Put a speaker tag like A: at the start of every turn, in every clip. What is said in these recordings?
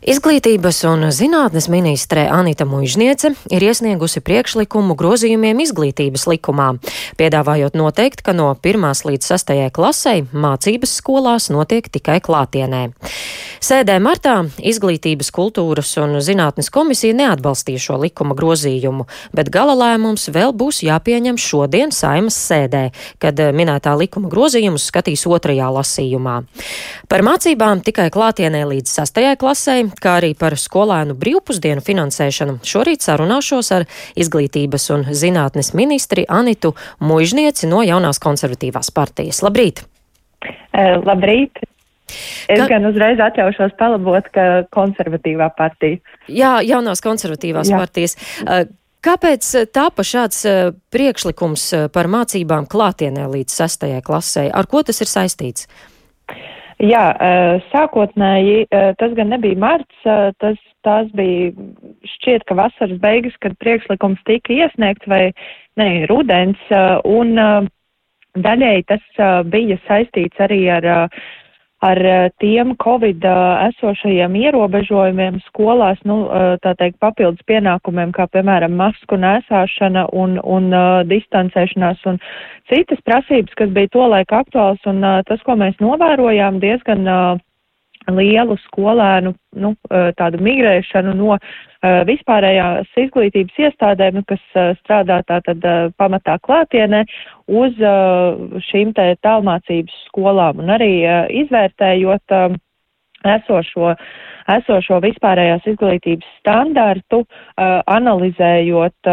A: Izglītības un zinātnes ministre Anita Mužniece ir iesniegusi priekšlikumu grozījumiem izglītības likumā, piedāvājot noteikt, ka no 1. līdz 6. klasē mācības skolās notiek tikai klātienē. Sēdē martā Izglītības, kultūras un zinātnes komisija neatbalstīja šo likuma grozījumu, bet gala lēmums vēl būs jāpieņem šodien saimas sēdē, kad minētā likuma grozījumus skatīs otrajā lasījumā. Par mācībām tikai klātienē līdz 6. klasē kā arī par skolēnu brīvpusdienu finansēšanu, šorīt sarunāšos ar izglītības un zinātnes ministri Anitu Mužnieci no jaunās konservatīvās partijas. Labrīt!
B: Uh, labrīt! Es ka... gan uzreiz atļaušos palabot, ka konservatīvā partija.
A: Jā, jaunās konservatīvās Jā. partijas. Uh, Kāpēc tāpa šāds priekšlikums par mācībām klātienē līdz sestajai klasē? Ar ko tas ir saistīts?
B: Jā, sākotnēji tas gan nebija marts, tas, tās bija šķiet, ka vasaras beigas, kad priekšlikums tika iesniegts vai ne, rudens, un daļēji tas bija saistīts arī ar ar eh, tiem Covid eh, esošajiem ierobežojumiem skolās, nu, eh, tā teikt, papildus pienākumiem, kā piemēram masku nēsāšana un, un uh, distancēšanās un citas prasības, kas bija to laiku aktuāls, un uh, tas, ko mēs novērojām, diezgan uh, lielu skolēnu nu, tādu migrēšanu no vispārējās izglītības iestādēm, kas strādā tātad pamatā klātienē, uz šīm te tālmācības skolām un arī izvērtējot esošo, esošo vispārējās izglītības standartu, analizējot,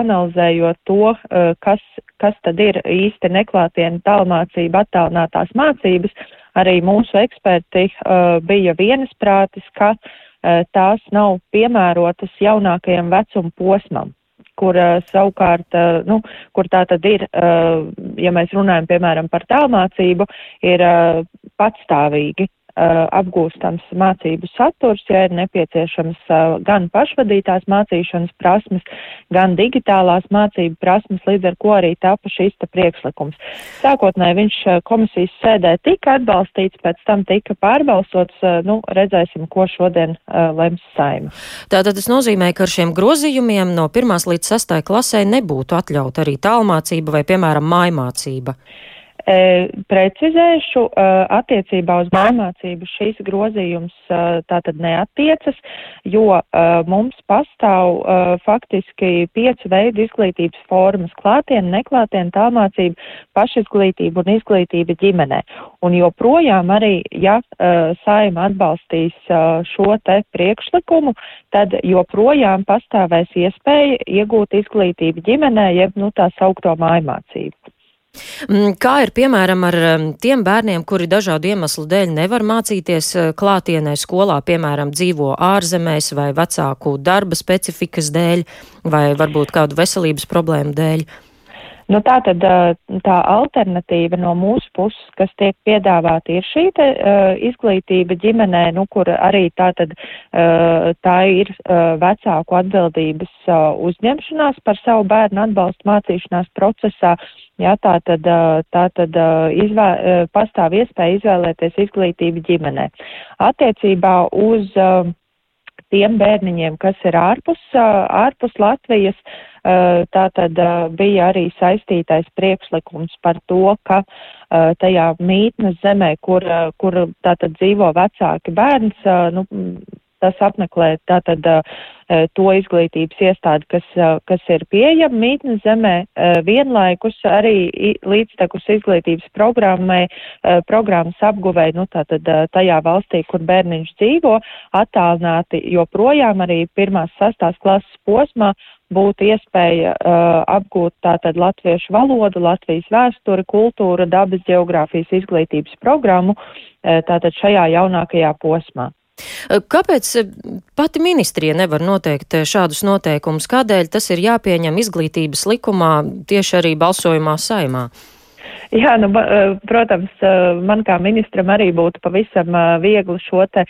B: analizējot to, kas, kas tad ir īsti neklātiena tālmācība, attālinātās mācības, arī mūsu eksperti uh, bija vienisprātis, ka uh, tās nav piemērotas jaunākajam vecuma posmam kur uh, savukārt, uh, nu, kur tā tad ir, uh, ja mēs runājam, piemēram, par tālmācību, ir uh, patstāvīgi. Uh, apgūstams mācību saturs, ja ir nepieciešams uh, gan pašvadītās mācīšanas prasmes, gan digitālās mācību prasmes, līdz ar ko arī tapa šis te priekšlikums. Sākotnēji viņš uh, komisijas sēdē tika atbalstīts, pēc tam tika pārbalsots, nu, redzēsim, ko šodien lems saima.
A: Tātad tas nozīmē, ka ar šiem grozījumiem no 1. līdz 6. klasē nebūtu atļauta arī tālmācība vai, piemēram, mājmācība.
B: Precizēšu, attiecībā uz mājmācību šīs grozījums tātad neatiecas, jo mums pastāv faktiski piecu veidu izglītības formas - klātiena, neklātiena, tālmācība, pašizglītība un izglītība ģimenē. Un joprojām arī, ja saima atbalstīs šo te priekšlikumu, tad joprojām pastāvēs iespēja iegūt izglītību ģimenē, jeb, nu, tā saukto mājmācību.
A: Mm, kā ir piemēram ar mm, tiem bērniem, kuri dažādu iemeslu dēļ nevar mācīties eh, klātienē skolā, piemēram, dzīvo ārzemēs vai vecāku darba specifikas dēļ vai varbūt kādu veselības problēmu dēļ?
B: Nu, tā tad tā alternatīva no mūsu puses, kas tiek piedāvāta, ir šī te, uh, izglītība ģimenē, nu, kur arī tā tad uh, tā ir uh, vecāku atbildības uh, uzņemšanās par savu bērnu atbalstu mācīšanās procesā. Jā, tā tad, tā tad izvē, pastāv iespēja izvēlēties izglītību ģimenē. Attiecībā uz uh, tiem bērniņiem, kas ir ārpus, ārpus Latvijas, tā tad bija arī saistītais priekšlikums par to, ka tajā mītnes zemē, kur, kur tātad dzīvo vecāki bērns, nu, tas apmeklē tātad to izglītības iestādi, kas, kas ir pieejama mītnes zemē, vienlaikus arī līdztekus izglītības programmai, programmas apguvē, nu tātad tajā valstī, kur bērniņš dzīvo, attālināti joprojām arī pirmās sastās klases posmā būtu iespēja uh, apgūt tātad latviešu valodu, Latvijas vēsturi, kultūru, dabas geogrāfijas izglītības programmu uh, tātad šajā jaunākajā posmā.
A: Kāpēc pati ministrija nevar noteikt šādus noteikumus? Kādēļ tas ir jāpieņem izglītības likumā tieši arī balsojumā saimā?
B: Jā, nu, protams, man kā ministram arī būtu pavisam viegli šo te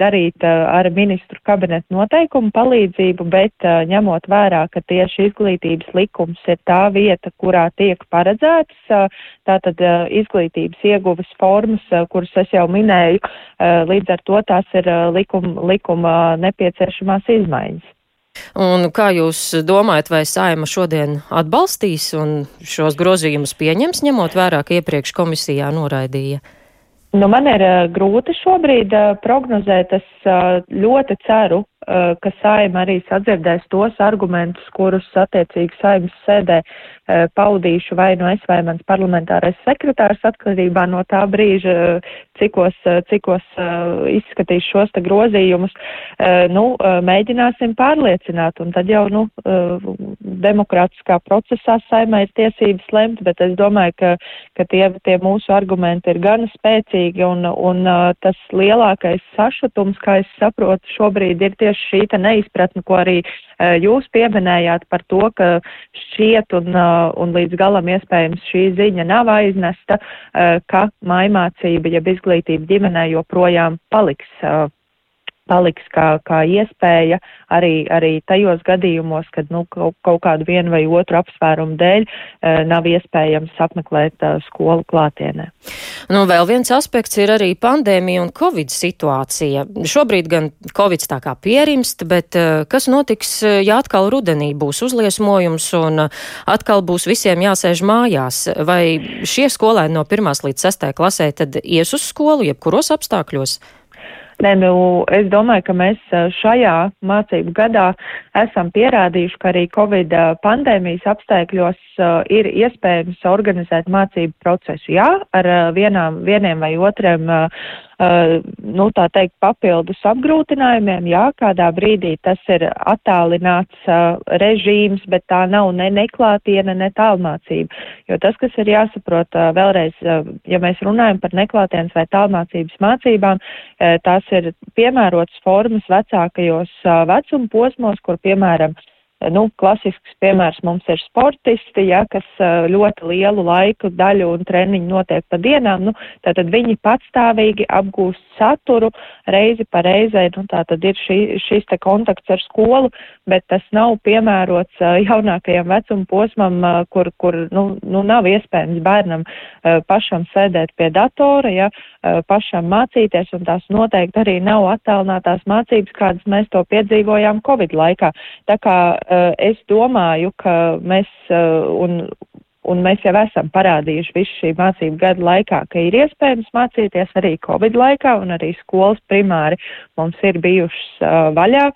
B: darīt ar ministru kabinetu noteikumu palīdzību, bet ņemot vērā, ka tieši izglītības likums ir tā vieta, kurā tiek paredzēts tātad izglītības ieguves formas, kuras es jau minēju, līdz ar to tās ir likuma, likuma nepieciešamās izmaiņas.
A: Un kā jūs domājat, vai saima šodien atbalstīs un šos grozījumus pieņems, ņemot vērā, ka iepriekš komisijā noraidīja?
B: Nu, man ir uh, grūti šobrīd uh, prognozēt. Es uh, ļoti ceru, ka saima arī sadzirdēs tos argumentus, kurus attiecīgi saimas sēdē uh, paudīšu vai no es vai mans parlamentārais sekretārs atkarībā no tā brīža, cikos, cikos uh, izskatīs šos te grozījumus. Nu, mēģināsim pārliecināt, un tad jau, nu, demokrātiskā procesā saimai ir tiesības lemt, bet es domāju, ka, ka tie, tie mūsu argumenti ir gana spēcīgi un, un tas lielākais sašutums, kā es saprotu, šobrīd ir tieši šī neizpratne, ko arī uh, jūs pieminējāt par to, ka šķiet un, uh, un līdz galam iespējams šī ziņa nav aiznesta, uh, ka maimācība, jeb izglītība ģimenē joprojām paliks. Paliks kā, kā iespēja arī, arī tajos gadījumos, kad nu, kaut, kādu vienu vai otru apsvērumu dēļ e, nav iespējams apmeklēt e, skolu klātienē.
A: Nu, vēl viens aspekts ir arī pandēmija un covid situācija. Šobrīd gan covid tā kā pierimst, bet e, kas notiks, ja atkal rudenī būs uzliesmojums un atkal būs visiem jāsēž mājās? Vai šie skolēni no 1 līdz 6 klasē tad ies uz skolu jebkuros apstākļos?
B: Nē, nu, es domāju, ka mēs šajā mācību gadā esam pierādījuši, ka arī Covid pandēmijas apstākļos ir iespējams organizēt mācību procesu. Jā, ar vienām, vieniem vai otriem nu, tā teikt, papildus apgrūtinājumiem. Jā, kādā brīdī tas ir attālināts režīms, bet tā nav ne neklātiena, ne tālmācība. Jo tas, kas ir jāsaprot vēlreiz, ja mēs runājam par neklātienes vai tālmācības mācībām, tās ir piemērotas formas vecākajos vecuma posmos, kur, piemēram, Nu, klasisks piemērs mums ir sportisti, ja, kas ļoti lielu laiku daļu un treniņu notiek pa dienām. Nu, tātad viņi patstāvīgi apgūst saturu reizi pa reizei. Nu, tātad ir šī, šis te kontakts ar skolu, bet tas nav piemērots jaunākajam vecuma posmam, kur, kur nu, nu, nav iespējams bērnam pašam sēdēt pie datora, ja, pašam mācīties, un tās noteikti arī nav attālinātās mācības, kādas mēs to piedzīvojām Covid laikā. Tā kā es domāju, ka mēs eh, un, un mēs jau esam parādījuši visu šī mācību gadu laikā, ka ir iespējams mācīties arī Covid laikā un arī skolas primāri mums ir bijušas uh, vaļā.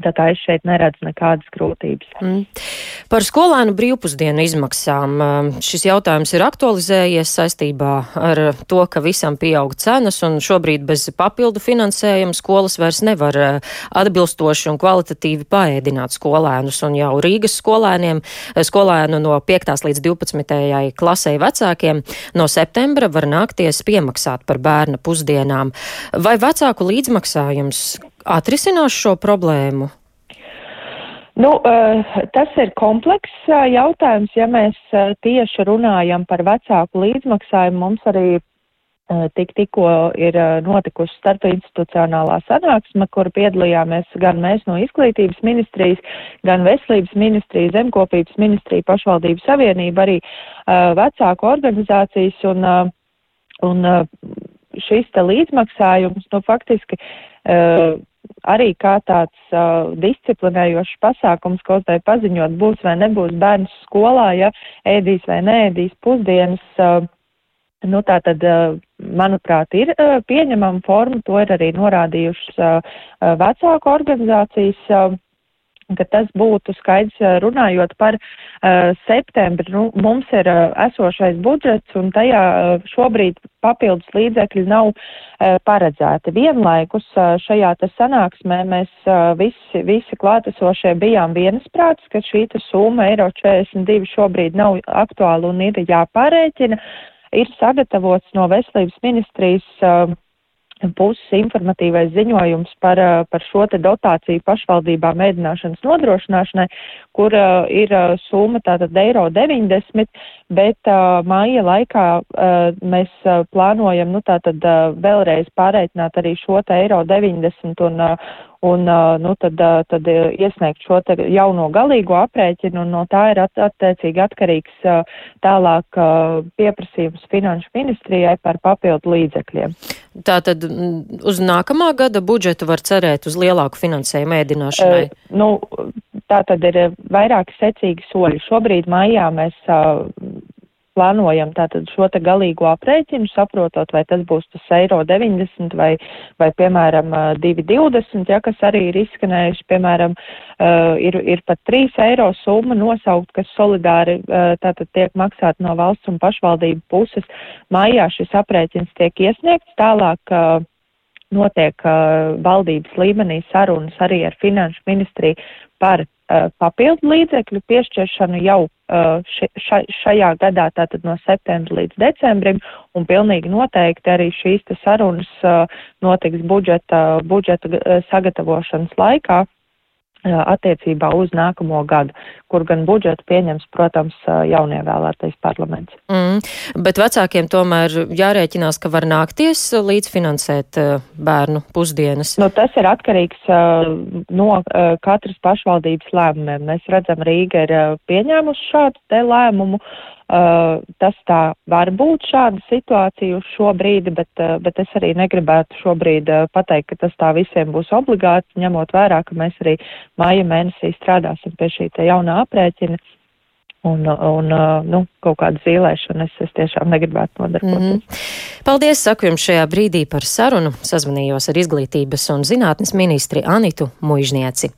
B: Tā es šeit neredzu nekādas grūtības. Mm.
A: Par skolēnu brīvpusdienu izmaksām um, šis jautājums ir aktualizējies saistībā ar to, ka visam pieaug cenas un šobrīd bez papildu finansējuma skolas vairs nevar uh, atbilstoši un kvalitatīvi paēdināt skolēnus. Un jau Rīgas skolēniem, uh, skolēnu no 5. līdz 12. klasē vecākiem no septembra var nākties piemaksāt par bērna pusdienām. Vai vecāku līdzmaksājums atrisinās šo problēmu?
B: Nu, uh, tas ir komplekss uh, jautājums. Ja mēs uh, tieši runājam par vecāku līdzmaksājumu, mums arī tik tikko ir notikusi starpinstitucionālā sanāksme, kur piedalījāmies gan mēs no izglītības ministrijas, gan veselības ministrija, zemkopības ministrija, pašvaldības savienība, arī vecāku organizācijas un, un šis te līdzmaksājums, nu, faktiski arī kā tāds uh, disciplinējošs pasākums, kaut vai paziņot, būs vai nebūs bērns skolā, ja ēdīs vai neēdīs pusdienas. Uh, Nu, tā tad, manuprāt, ir pieņemama forma, to ir arī norādījušas vecāku organizācijas ka tas būtu skaidrs runājot par uh, septembri. Nu, mums ir uh, esošais budžets un tajā uh, šobrīd papildus līdzekļi nav uh, paredzēti. Vienlaikus uh, šajā te sanāksmē mēs uh, visi, visi klātesošie bijām vienasprātis, ka šī summa eiro 42 šobrīd nav aktuāla un ir jāpārēķina. Ir sagatavots no veselības ministrijas uh, puses informatīvais ziņojums par, par šo te dotāciju pašvaldībām mēdināšanas nodrošināšanai, kur uh, ir uh, summa tātad eiro 90, bet uh, māja laikā uh, mēs uh, plānojam, nu tātad uh, vēlreiz pārreikināt arī šo te eiro 90 un, uh, un nu, tad, tad iesniegt šo jauno galīgo aprēķinu, un no tā ir at, attiecīgi atkarīgs tālāk pieprasījums finanšu ministrijai par papildu līdzekļiem.
A: Tātad uz nākamā gada budžetu var cerēt uz lielāku finansējumu ēdināšanai?
B: E, nu, tā tad ir vairāki secīgi soļi. Šobrīd maijā mēs plānojam tātad šo te galīgo aprēķinu, saprotot, vai tas būs tas eiro 90 vai, vai piemēram, 2,20, ja, kas arī ir izskanējuši, piemēram, uh, ir, ir pat 3 eiro summa nosaukt, kas solidāri uh, tātad tiek maksāt no valsts un pašvaldību puses. Mājā šis aprēķins tiek iesniegts tālāk. Uh, notiek uh, valdības līmenī sarunas arī ar finanšu ministriju par uh, papildu līdzekļu piešķiršanu jau šajā gadā, tātad no septembra līdz decembrim, un pilnīgi noteikti arī šīs sarunas notiks budžeta, budžeta sagatavošanas laikā attiecībā uz nākamo gadu, kur gan budžetu pieņems, protams, jaunievēlētais parlaments.
A: Mm, bet vecākiem tomēr jārēķinās, ka var nākties līdzfinansēt bērnu pusdienas.
B: Nu, tas ir atkarīgs no katras pašvaldības lēmumiem. Mēs redzam, Rīga ir pieņēmusi šādu te lēmumu. Uh, tas tā var būt šāda situācija uz šo brīdi, bet, uh, bet es arī negribētu šobrīd uh, pateikt, ka tas tā visiem būs obligāti, ņemot vērā, ka mēs arī māja mēnesī strādāsim pie šī te jaunā aprēķina. Un, un nu, kaut kādu zīlēšanu es, es tiešām negribētu nodarboties. Mm -hmm.
A: Paldies, saku jums šajā brīdī par sarunu. Sazvanījos ar izglītības un zinātnes ministri Anitu Muižnieci.